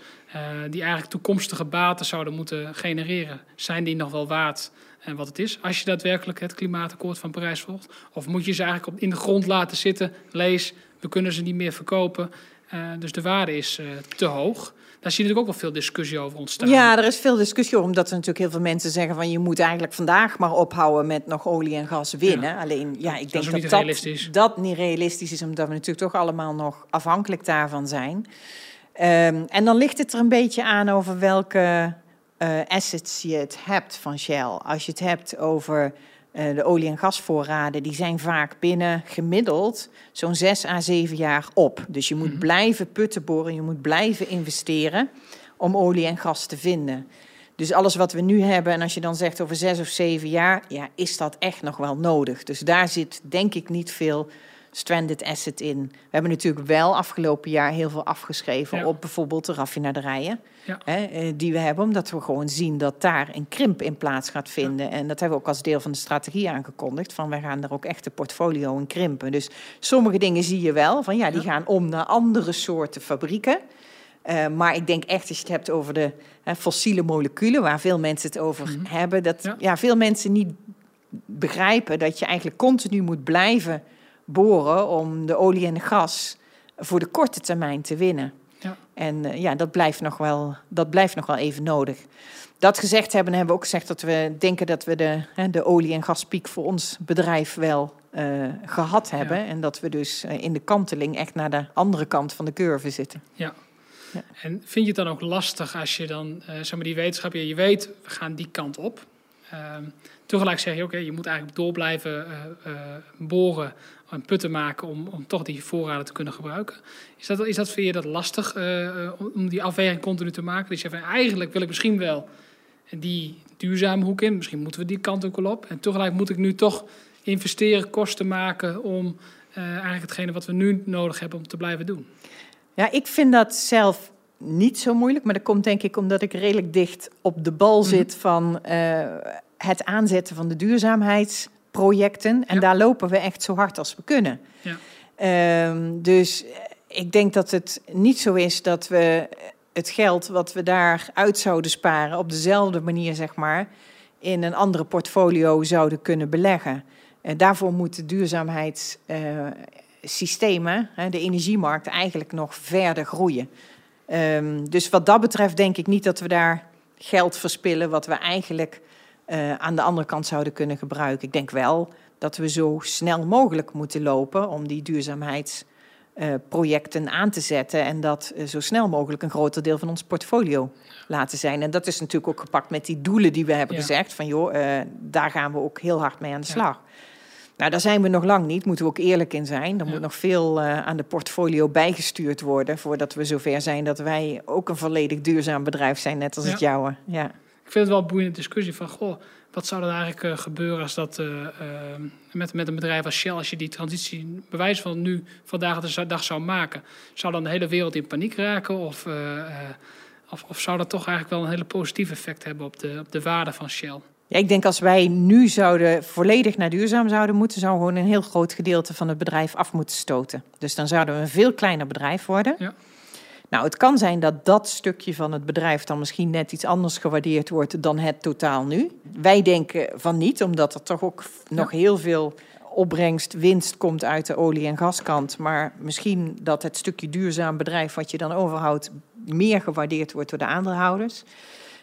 die eigenlijk toekomstige baten zouden moeten genereren, zijn die nog wel waard? En wat het is, als je daadwerkelijk het klimaatakkoord van Parijs volgt? Of moet je ze eigenlijk op, in de grond laten zitten? Lees, we kunnen ze niet meer verkopen. Uh, dus de waarde is uh, te hoog. Daar zie je natuurlijk ook wel veel discussie over ontstaan. Ja, er is veel discussie over, omdat er natuurlijk heel veel mensen zeggen van je moet eigenlijk vandaag maar ophouden met nog olie en gas winnen. Ja. Alleen, ja, ik dat denk dat dat dat, niet realistisch is, omdat we natuurlijk toch allemaal nog afhankelijk daarvan zijn. Um, en dan ligt het er een beetje aan over welke uh, assets je het hebt van Shell. Als je het hebt over de olie- en gasvoorraden, die zijn vaak binnen gemiddeld zo'n zes à zeven jaar op. Dus je moet mm-hmm. blijven putten boren, je moet blijven investeren om olie en gas te vinden. Dus alles wat we nu hebben, en als je dan zegt over zes of zeven jaar, ja, is dat echt nog wel nodig. Dus daar zit denk ik niet veel stranded asset in. We hebben natuurlijk wel afgelopen jaar heel veel afgeschreven ja. op bijvoorbeeld de raffinaderijen ja. hè, die we hebben, omdat we gewoon zien dat daar een krimp in plaats gaat vinden. Ja. En dat hebben we ook als deel van de strategie aangekondigd, van wij gaan er ook echt de portfolio in krimpen. Dus sommige dingen zie je wel, van ja, die gaan om naar andere soorten fabrieken. Uh, maar ik denk echt, als je het hebt over de hè, fossiele moleculen, waar veel mensen het over mm-hmm. hebben, dat ja. veel mensen niet begrijpen dat je eigenlijk continu moet blijven boren om de olie en de gas voor de korte termijn te winnen. Ja. En uh, ja, dat blijft, nog wel, dat blijft nog wel even nodig. Dat gezegd hebben, hebben we ook gezegd dat we denken dat we de, hè, de olie- en gaspiek voor ons bedrijf wel uh, gehad hebben. Ja. En dat we dus uh, in de kanteling echt naar de andere kant van de curve zitten. Ja. ja. En vind je het dan ook lastig als je dan, zeg maar die wetenschap, je weet, we gaan die kant op. Ehm, tegelijk zeg je, oké, okay, je moet eigenlijk door blijven boren en putten maken om, om toch die voorraden te kunnen gebruiken. Is dat, is dat voor je dat lastig uh, om die afweging continu te maken? Dus je van eigenlijk wil ik misschien wel die duurzame hoek in, misschien moeten we die kant ook wel op. En tegelijk moet ik nu toch investeren, kosten maken om uh, eigenlijk hetgene wat we nu nodig hebben om te blijven doen. Ja, ik vind dat zelf niet zo moeilijk, maar dat komt denk ik omdat ik redelijk dicht op de bal zit mm-hmm. van het aanzetten van de duurzaamheids projecten. En ja. daar lopen we echt zo hard als we kunnen. Ja. Um, dus ik denk dat het niet zo is dat we het geld wat we daar uit zouden sparen... op dezelfde manier, zeg maar, in een andere portfolio zouden kunnen beleggen. Uh, daarvoor moeten duurzaamheidssystemen, uh, de energiemarkt, eigenlijk nog verder groeien. Um, dus wat dat betreft denk ik niet dat we daar geld verspillen... wat we eigenlijk eh, aan de andere kant zouden kunnen gebruiken. Ik denk wel dat we zo snel mogelijk moeten lopen om die duurzaamheidsprojecten aan te zetten en dat eh, zo snel mogelijk een groter deel van ons portfolio laten zijn. En dat is natuurlijk ook gepakt met die doelen die we hebben Ja. gezegd van joh, eh, daar gaan we ook heel hard mee aan de Ja. slag. Nou, daar zijn we nog lang niet, moeten we ook eerlijk in zijn. Er Ja. moet nog veel eh, aan de portfolio bijgestuurd worden voordat we zover zijn dat wij ook een volledig duurzaam bedrijf zijn, net als het jouwe. Ja. Ik vind het wel een boeiende discussie van, goh, wat zou er eigenlijk eh, gebeuren als dat eh, eh, met, met een bedrijf als Shell, als je die transitie bewijs van nu vandaag de dag zou maken, zou dan de hele wereld in paniek raken? Of, of, of zou dat toch eigenlijk wel een hele positief effect hebben op de, op de waarde van Shell? Ja, ik denk als wij nu zouden volledig naar duurzaam zouden moeten, zou gewoon een heel groot gedeelte van het bedrijf af moeten stoten. Dus dan zouden we een veel kleiner bedrijf worden. Ja. Nou, het kan zijn dat dat stukje van het bedrijf dan misschien net iets anders gewaardeerd wordt dan het totaal nu. Wij denken van niet, omdat er toch ook nog heel veel opbrengst, winst komt uit de olie- en gaskant. Maar misschien dat het stukje duurzaam bedrijf wat je dan overhoudt meer gewaardeerd wordt door de aandeelhouders.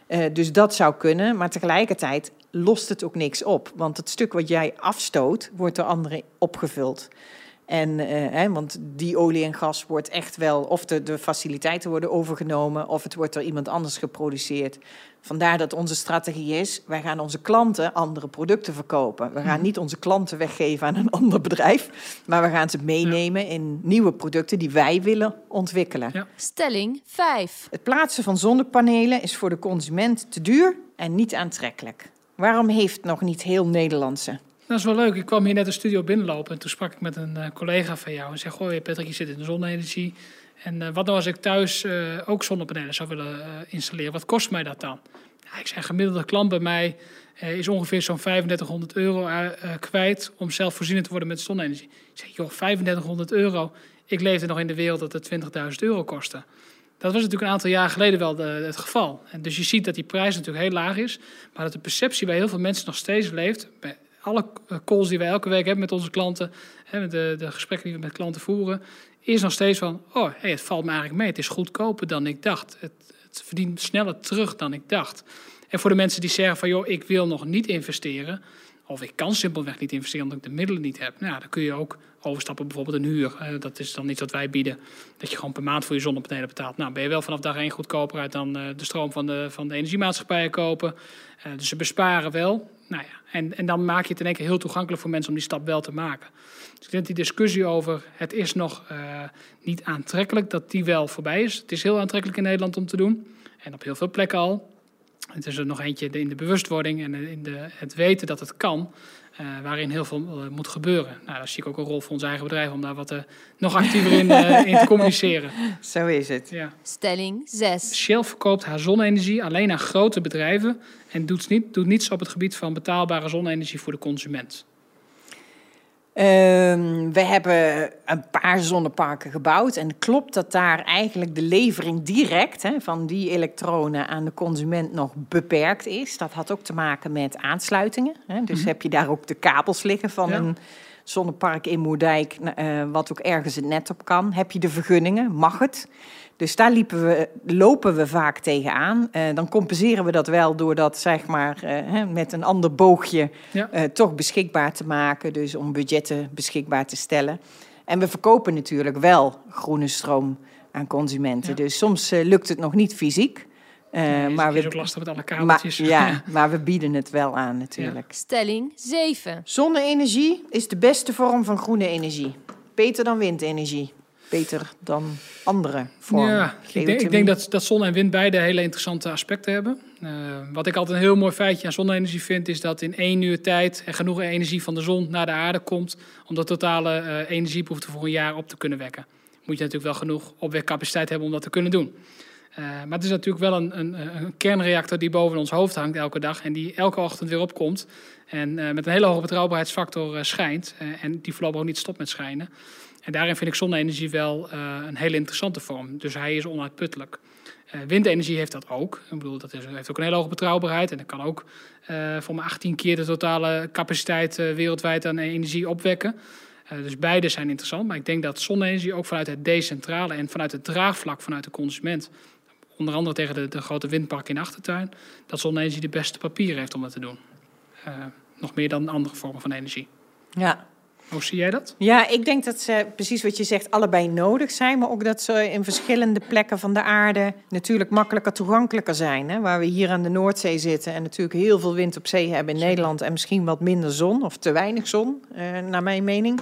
Eh, dus dat zou kunnen, maar tegelijkertijd lost het ook niks op. Want het stuk wat jij afstoot, wordt door anderen opgevuld. En, eh, hè, want die olie en gas wordt echt wel, of de, de faciliteiten worden overgenomen, of het wordt door iemand anders geproduceerd. Vandaar dat onze strategie is, wij gaan onze klanten andere producten verkopen. We gaan niet onze klanten weggeven aan een ander bedrijf, maar we gaan ze meenemen in nieuwe producten die wij willen ontwikkelen. Ja. Stelling 5. Het plaatsen van zonnepanelen is voor de consument te duur en niet aantrekkelijk. Waarom heeft nog niet heel Nederlandse? Dat is wel leuk. Ik kwam hier net de studio binnenlopen en toen sprak ik met een eh, collega van jou en zei: Goh, Patrick, je zit in de zonne-energie. En eh, wat nou als ik thuis eh, ook zonnepanelen zou willen installeren? Wat kost mij dat dan? Ja, ik zei: gemiddelde klant bij mij is ongeveer zo'n 3500 euro kwijt om zelfvoorzienend te worden met zonne-energie. Ik zeg: Joh, 3500 euro. Ik leefde nog in de wereld dat het 20.000 euro kostte. Dat was natuurlijk een aantal jaar geleden wel de, het geval. En dus je ziet dat die prijs natuurlijk heel laag is, maar dat de perceptie bij heel veel mensen nog steeds leeft. Bij alle eh, calls die wij elke week hebben met onze klanten, hè, met de, de gesprekken die we met klanten voeren, is nog steeds van: oh, het valt me eigenlijk mee. Het is goedkoper dan ik dacht. Het, het verdient sneller terug dan ik dacht. En voor de mensen die zeggen van, joh, ik wil nog niet investeren, of ik kan simpelweg niet investeren omdat ik de middelen niet heb, nou, dan kun je ook overstappen bijvoorbeeld een huur. Eh, dat is dan iets wat wij bieden, dat je gewoon per maand voor je zonnepanelen betaalt. Nou, ben je wel vanaf dag één goedkoper uit dan eh, de stroom van de, van de energiemaatschappijen kopen. Dus ze besparen wel. Nou ja, en, en dan maak je het in één keer heel toegankelijk voor mensen om die stap wel te maken. Dus ik denk die discussie over het is nog eh, niet aantrekkelijk, dat die wel voorbij is. Het is heel aantrekkelijk in Nederland om te doen. En op heel veel plekken al. Het is er nog eentje in de bewustwording en in de, het weten dat het kan. Eh, waarin heel veel eh, moet gebeuren. Nou, daar zie ik ook een rol voor ons eigen bedrijf om daar wat eh, nog actiever in, eh, in te communiceren. Zo is het. Ja. Stelling 6. Shell verkoopt haar zonne-energie alleen aan grote bedrijven en doet, niet, doet niets op het gebied van betaalbare zonne-energie voor de consument. Ehm, we hebben een paar zonneparken gebouwd. En klopt dat daar eigenlijk de levering direct hè, van die elektronen aan de consument nog beperkt is? Dat had ook te maken met aansluitingen. Hè. Dus heb je daar ook de kabels liggen van Ja. een zonnepark in Moerdijk, eh, wat ook ergens het net op kan? Heb je de vergunningen? Mag het? Dus daar liepen we, lopen we vaak tegenaan. Eh dan compenseren we dat wel door dat zeg maar, eh, hè, met een ander boogje Ja. eh, toch beschikbaar te maken. Dus om budgetten beschikbaar te stellen. En we verkopen natuurlijk wel groene stroom aan consumenten. Ja. Dus soms eh, lukt het nog niet fysiek. Eh, Nee, maar, het is we, ook lastig met alle maar, kabeltjes. ja, maar we bieden het wel aan natuurlijk. Stelling 7. Zonne-energie is de beste vorm van groene energie. Beter dan windenergie. Beter dan andere vormen. Ja, ik denk, ik Geothermie. denk dat, dat zon en wind beide hele interessante aspecten hebben. Eh, wat ik altijd een heel mooi feitje aan zonne-energie vind, is dat in één uur tijd er genoeg energie van de zon naar de aarde komt om de totale eh, energiebehoefte voor een jaar op te kunnen wekken. Moet je natuurlijk wel genoeg opwekcapaciteit hebben om dat te kunnen doen. Eh, maar het is natuurlijk wel een, een, een kernreactor die boven ons hoofd hangt elke dag en die elke ochtend weer opkomt. En met een hele hoge betrouwbaarheidsfactor schijnt. en die voorlopig ook niet stopt met schijnen. En daarin vind ik zonne-energie wel eh, een hele interessante vorm. Dus hij is onuitputtelijk. Eh, windenergie heeft dat ook. Ik bedoel, dat is, heeft ook een hele hoge betrouwbaarheid. En dat kan ook eh, voor maar 18 keer de totale capaciteit wereldwijd aan energie opwekken. Dus beide zijn interessant. Maar ik denk dat zonne-energie ook vanuit het decentrale en vanuit het draagvlak vanuit de consument, onder andere tegen de, de grote windpark in achtertuin, dat zonne-energie de beste papier heeft om dat te doen. nog meer dan andere vormen van energie. Ja. Hoe zie jij dat? Ja, ik denk dat ze, precies wat je zegt, allebei nodig zijn. Maar ook dat ze in verschillende plekken van de aarde natuurlijk makkelijker toegankelijker zijn. Hè? Waar we hier aan de Noordzee zitten en natuurlijk heel veel wind op zee hebben in Nederland. En misschien wat minder zon of te weinig zon, eh, naar mijn mening.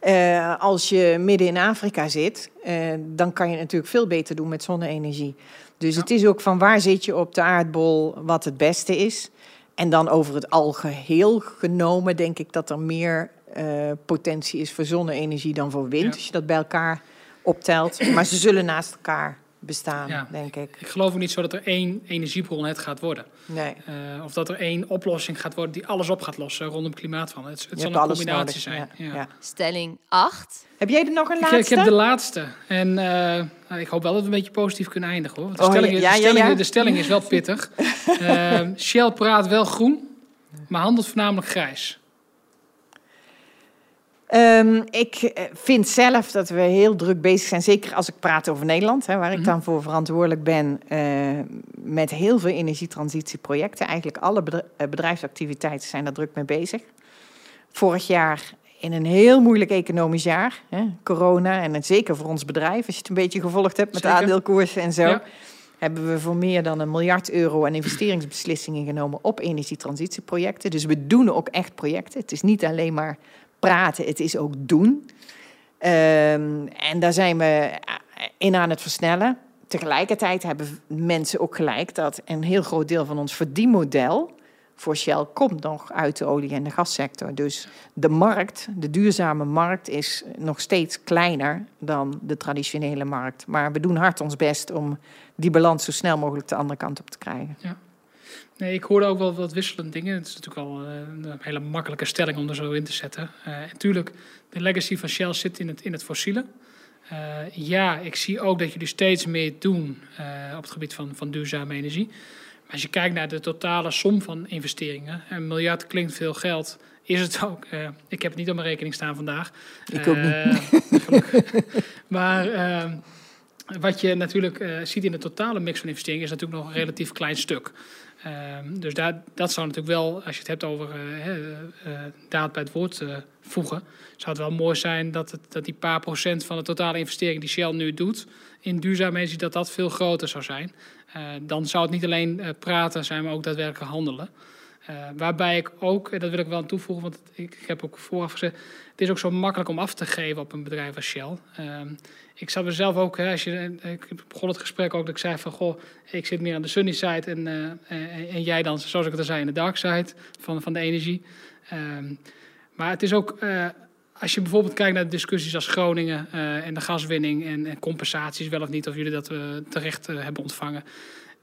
Eh, als je midden in Afrika zit, eh, dan kan je natuurlijk veel beter doen met zonne-energie. Dus het is ook van waar zit je op de aardbol wat het beste is. En dan over het algeheel genomen denk ik dat er meer potentie is voor zonne-energie dan voor wind. Ja. Als je dat bij elkaar optelt. Maar ze zullen naast elkaar bestaan, Ja. denk ik. Ik geloof ook niet zo dat er één energiebron het gaat worden. Nee. Eh, of dat er één oplossing gaat worden die alles op gaat lossen rondom klimaatverandering. Het, het zal een combinatie nodig. zijn. Ja, Ja. ja. Stelling 8. Heb jij er nog een Ik, laatste? ik heb de laatste. En eh, nou, ik hoop wel dat we een beetje positief kunnen eindigen. Hoor. Want de, Oh, stelling, ja, is- ja, de, ja, stelling, ja. de stelling is wel pittig. Eh, Shell praat wel groen, maar handelt voornamelijk grijs. Ehm, ik eh, vind zelf dat we heel druk bezig zijn, zeker als ik praat over Nederland, hè, waar ik Mhm. dan voor verantwoordelijk ben, eh, met heel veel energietransitieprojecten. Eigenlijk alle eh, bedrijfsactiviteiten zijn daar druk mee bezig. Vorig jaar in een heel moeilijk economisch jaar, hè, corona, en het zeker voor ons bedrijf, als je het een beetje gevolgd hebt met Zeker. aandeelkoersen en zo. Ja. Hebben we voor meer dan een miljard euro aan investeringsbeslissingen genomen op energietransitieprojecten. Dus we doen ook echt projecten. Het is niet alleen maar praten, het is ook doen. Ehm, en daar zijn we in aan het versnellen. Tegelijkertijd hebben mensen ook gelijk dat een heel groot deel van ons verdienmodel voor Shell komt nog uit de olie- en de gassector. Dus de markt, de duurzame markt, is nog steeds kleiner dan de traditionele markt. Maar we doen hard ons best om die balans zo snel mogelijk de andere kant op te krijgen. Nee, ik hoorde ook wel wat wisselende dingen. Het is natuurlijk al eh, een hele makkelijke stelling om er zo in te zetten. Eh natuurlijk, de legacy van Shell zit in het, in het fossiele. Eh, ja, ik zie ook dat jullie steeds meer doen op het gebied van, van duurzame energie. Maar als je kijkt naar de totale som van investeringen, een miljard klinkt veel geld, is het ook. ik heb het niet op mijn rekening staan vandaag. Ik ook niet. Maar wat je natuurlijk ziet in de totale mix van investeringen is natuurlijk nog een relatief klein stuk. Ehm, dus dat zou natuurlijk wel, als je het hebt over eh, hè, eh, daad bij het woord eh, voegen, zou het wel mooi zijn dat, het, dat die paar procent van de totale investering die Shell nu doet in duurzame energie, dat dat veel groter zou zijn. Eh, dan zou het niet alleen eh, praten zijn, maar ook daadwerkelijk handelen. Eh, waarbij ik ook, en dat wil ik wel aan toevoegen, want ik, heb ook vooraf gezegd, het is ook zo makkelijk om af te geven op een bedrijf als Shell. Ehm, ik zou mezelf ook, hè, als je, eh, ik begon het gesprek ook dat ik zei van, goh, ik zit meer aan de sunny side en, eh, en, jij dan, zoals ik het al zei, in de dark side van, van de energie. Ehm, maar het is ook, eh, als je bijvoorbeeld kijkt naar discussies als Groningen eh, en de gaswinning en, en compensaties, wel of niet, of jullie dat eh, terecht eh, hebben ontvangen.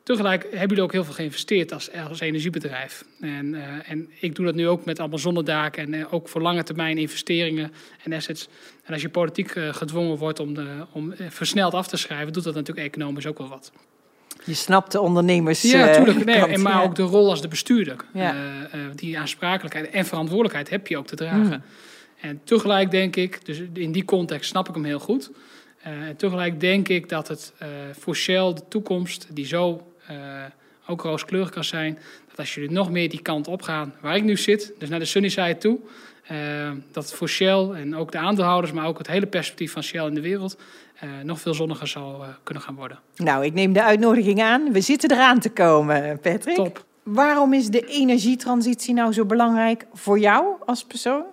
Tegelijk hebben jullie ook heel veel geïnvesteerd als, als energiebedrijf. En, eh, en ik doe dat nu ook met allemaal zonnedaken en eh, ook voor lange termijn investeringen en assets. En als je politiek eh, gedwongen wordt om, de, om versneld af te schrijven, doet dat natuurlijk economisch ook wel wat. Je snapt de ondernemers. Ja, natuurlijk. Nee, kant, en maar ja. ook de rol als de bestuurder. Ja. Die aansprakelijkheid en verantwoordelijkheid heb je ook te dragen. Mm. En tegelijk denk ik, dus in die context snap ik hem heel goed. En tegelijk denk ik dat het voor Shell de toekomst, die zo ook rooskleurig kan zijn, dat als jullie nog meer die kant op gaan waar ik nu zit, dus naar de sunny side toe, eh, dat voor Shell en ook de aandeelhouders, maar ook het hele perspectief van Shell in de wereld, eh, nog veel zonniger zal eh, kunnen gaan worden. Nou, ik neem de uitnodiging aan. We zitten eraan te komen, Patrick. Top. Waarom is de energietransitie nou zo belangrijk voor jou als persoon?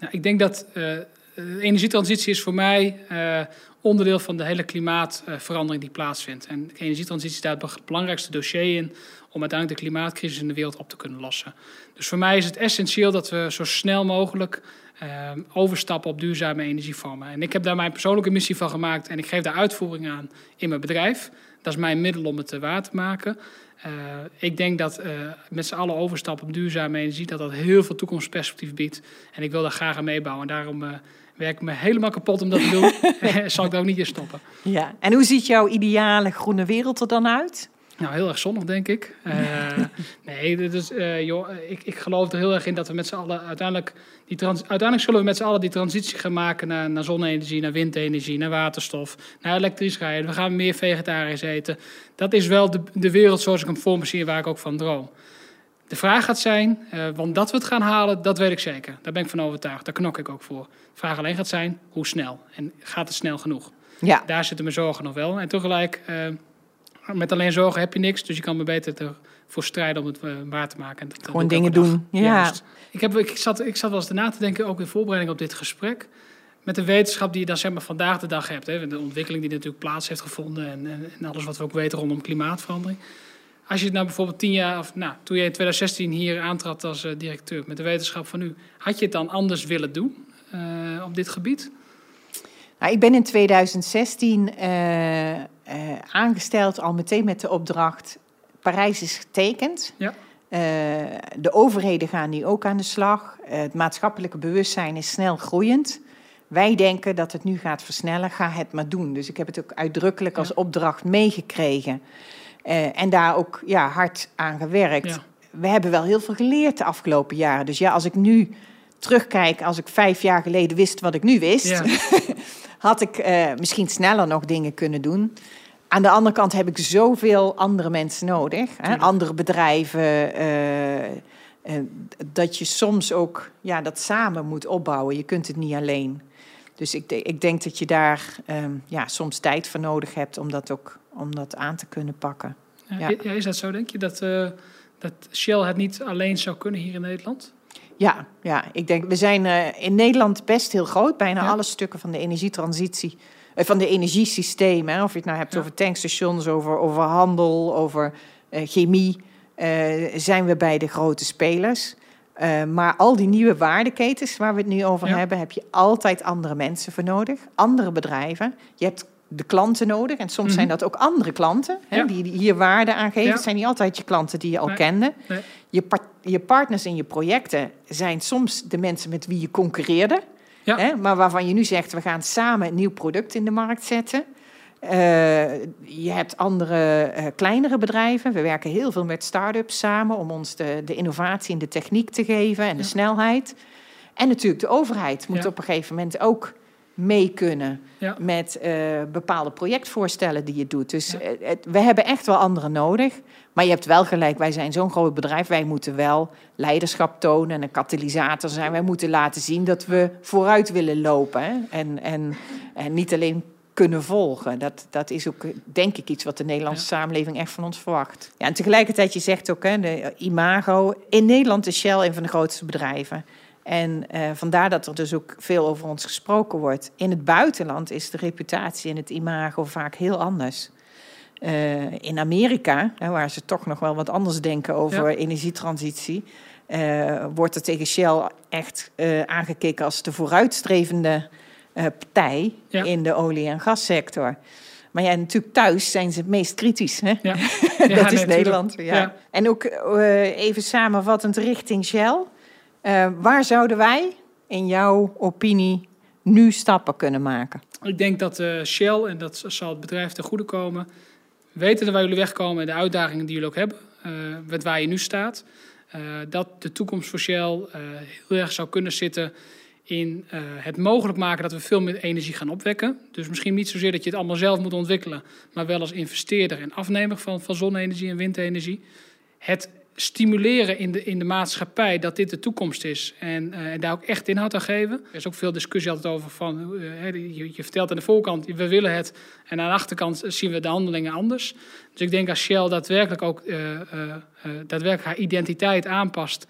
Nou, ik denk dat eh, de energietransitie is voor mij eh, onderdeel van de hele klimaatverandering die plaatsvindt. En de energietransitie is daar het belangrijkste dossier in om uiteindelijk de klimaatcrisis in de wereld op te kunnen lossen. Dus voor mij is het essentieel dat we zo snel mogelijk eh, overstappen op duurzame energievormen. En ik heb daar mijn persoonlijke missie van gemaakt en ik geef daar uitvoering aan in mijn bedrijf. Dat is mijn middel om het eh, waar te maken. Eh, ik denk dat eh, met z'n allen overstappen op duurzame energie, dat dat heel veel toekomstperspectief biedt. En ik wil daar graag aan meebouwen. En daarom eh, werk me helemaal kapot om dat te doen. Zal ik daar ook niet in stoppen. Ja. En hoe ziet jouw ideale groene wereld er dan uit? Nou, heel erg zonnig, denk ik. Eh, nee, is, eh, joh, ik, ik geloof er heel erg in dat we met z'n allen uiteindelijk... Die trans, uiteindelijk zullen we met z'n allen die transitie gaan maken naar, naar zonne-energie, naar windenergie, naar waterstof, naar elektrisch rijden. We gaan meer vegetarisch eten. Dat is wel de, de wereld zoals ik hem voor me zie waar ik ook van droom. De vraag gaat zijn, uh, want dat we het gaan halen, dat weet ik zeker. Daar ben ik van overtuigd. Daar knok ik ook voor. De vraag alleen gaat zijn, hoe snel? En gaat het snel genoeg? Ja. Daar zitten mijn zorgen nog wel. En tegelijk, uh, met alleen zorgen heb je niks. Dus je kan me beter ervoor strijden om het uh, waar te maken. En dat, Gewoon dingen doen. Ja. Juist. Ik, heb, ik, zat, ik zat wel eens na te denken, ook in voorbereiding op dit gesprek met de wetenschap die je dan zeg maar vandaag de dag hebt. Hè, de ontwikkeling die natuurlijk plaats heeft gevonden en, en, en, alles wat we ook weten rondom klimaatverandering. Als je het nou bijvoorbeeld tien jaar, of nou, toen je in 2016 hier aantrad als uh, directeur met de wetenschap van nu, had je het dan anders willen doen uh, op dit gebied? Nou, ik ben in 2016 uh, aangesteld al meteen met de opdracht: Parijs is getekend. Ja. de overheden gaan nu ook aan de slag. het maatschappelijke bewustzijn is snel groeiend. Wij denken dat het nu gaat versnellen, ga het maar doen. Dus ik heb het ook uitdrukkelijk als opdracht meegekregen. Uh, en daar ook ja, hard aan gewerkt. Ja. We hebben wel heel veel geleerd de afgelopen jaren. Dus ja, als ik nu terugkijk, als ik vijf jaar geleden wist wat ik nu wist, Ja. had ik uh, misschien sneller nog dingen kunnen doen. Aan de andere kant heb ik zoveel andere mensen nodig, hè? andere bedrijven. Uh, dat je soms ook ja, dat samen moet opbouwen. Je kunt het niet alleen. Dus ik, ik denk dat je daar um, ja, soms tijd voor nodig hebt om dat ook om dat aan te kunnen pakken. Ja, ja. Is dat zo, denk je, dat, uh, dat Shell het niet alleen zou kunnen hier in Nederland? Ja, ja ik denk, we zijn uh, in Nederland best heel groot. Bijna ja. alle stukken van de energietransitie, uh, van de energiesystemen. Of je het nou hebt over tankstations, over, over handel, over chemie, zijn we bij de grote spelers. Uh, maar al die nieuwe waardeketens waar we het nu over ja. hebben, heb je altijd andere mensen voor nodig, andere bedrijven. Je hebt de klanten nodig en soms Mhm. zijn dat ook andere klanten hè, Ja. die, die hier waarde aan geven. Ja. Het zijn niet altijd je klanten die je al Nee. kende. Nee. Je, par- je partners in je projecten zijn soms de mensen met wie je concurreerde. Ja. Hè, maar waarvan je nu zegt, we gaan samen een nieuw product in de markt zetten. Eh, je hebt andere eh, kleinere bedrijven. We werken heel veel met start-ups samen om ons de, de innovatie en de techniek te geven en de snelheid. En natuurlijk de overheid moet op een gegeven moment ook mee kunnen Ja. met eh, bepaalde projectvoorstellen die je doet. Dus Ja. eh, het- we hebben echt wel anderen nodig. Maar je hebt wel gelijk, wij zijn zo'n groot bedrijf. Wij moeten wel leiderschap tonen en een katalysator zijn. Wij moeten laten zien dat we vooruit willen lopen. Hè? En, en, en niet alleen kunnen volgen. Dat, dat is ook, denk ik, iets wat de Nederlandse samenleving echt van ons verwacht. Ja, en tegelijkertijd, je zegt ook, hè, de imago. In Nederland is Shell een van de grootste bedrijven. En eh, vandaar dat er dus ook veel over ons gesproken wordt. In het buitenland is de reputatie en het imago vaak heel anders. Eh, in Amerika, hè, waar ze toch nog wel wat anders denken over Ja. energietransitie, eh, wordt er tegen Shell echt aangekeken als de vooruitstrevende partij Ja. in de olie- en gassector. Maar ja, natuurlijk thuis zijn ze het meest kritisch. Hè? Ja. dat Ja, is Nederland. En ook even samenvattend richting Shell. Eh, waar zouden wij, in jouw opinie, nu stappen kunnen maken? Ik denk dat eh, Shell, en dat zal het bedrijf ten goede komen, weten waar jullie wegkomen en de uitdagingen die jullie ook hebben, eh, met waar je nu staat, dat de toekomst voor Shell heel erg zou kunnen zitten in het mogelijk maken dat we veel meer energie gaan opwekken. Dus misschien niet zozeer dat je het allemaal zelf moet ontwikkelen, maar wel als investeerder en afnemer van, van zonne-energie en windenergie. Het stimuleren in de, in de maatschappij dat dit de toekomst is en, eh, en daar ook echt inhoud aan geven. Er is ook veel discussie altijd over van, eh, je, je vertelt aan de voorkant, we willen het en aan de achterkant zien we de handelingen anders. Dus ik denk als Shell daadwerkelijk ook eh, daadwerkelijk haar identiteit aanpast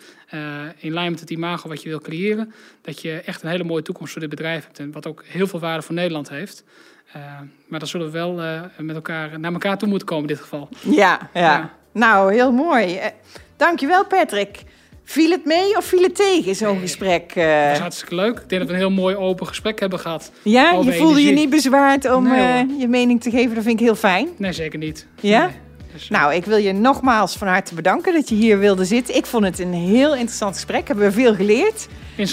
in lijn met het imago wat je wil creëren, dat je echt een hele mooie toekomst voor dit bedrijf hebt en wat ook heel veel waarde voor Nederland heeft. Maar dan zullen we wel met elkaar naar elkaar toe moeten komen in dit geval. Ja, ja. Ja. Nou, heel mooi. Eh, dankjewel, Patrick. Viel het mee of viel het tegen, zo'n gesprek? eh? Dat was hartstikke leuk. Ik denk dat we een heel mooi open gesprek hebben gehad. ja, je voelde je niet bezwaard om Nee, eh, je mening te geven. Dat vind ik heel fijn. Nee, zeker niet. Ja? Nee. Dus, eh, Nou, ik wil je nogmaals van harte bedanken dat je hier wilde zitten. Ik vond het een heel interessant gesprek. Hebben we veel geleerd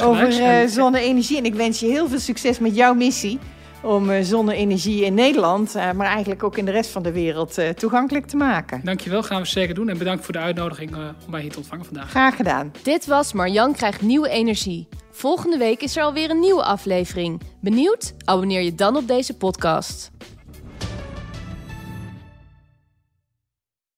over eh, zonne-energie. En ik wens je heel veel succes met jouw missie om eh, zonne-energie in Nederland, eh, maar eigenlijk ook in de rest van de wereld, eh, toegankelijk te maken. Dankjewel, gaan we zeker doen. En bedankt voor de uitnodiging eh, om mij hier te ontvangen vandaag. Graag gedaan. Dit was Marjan krijgt nieuwe energie. Volgende week is er alweer een nieuwe aflevering. Benieuwd? Abonneer je dan op deze podcast.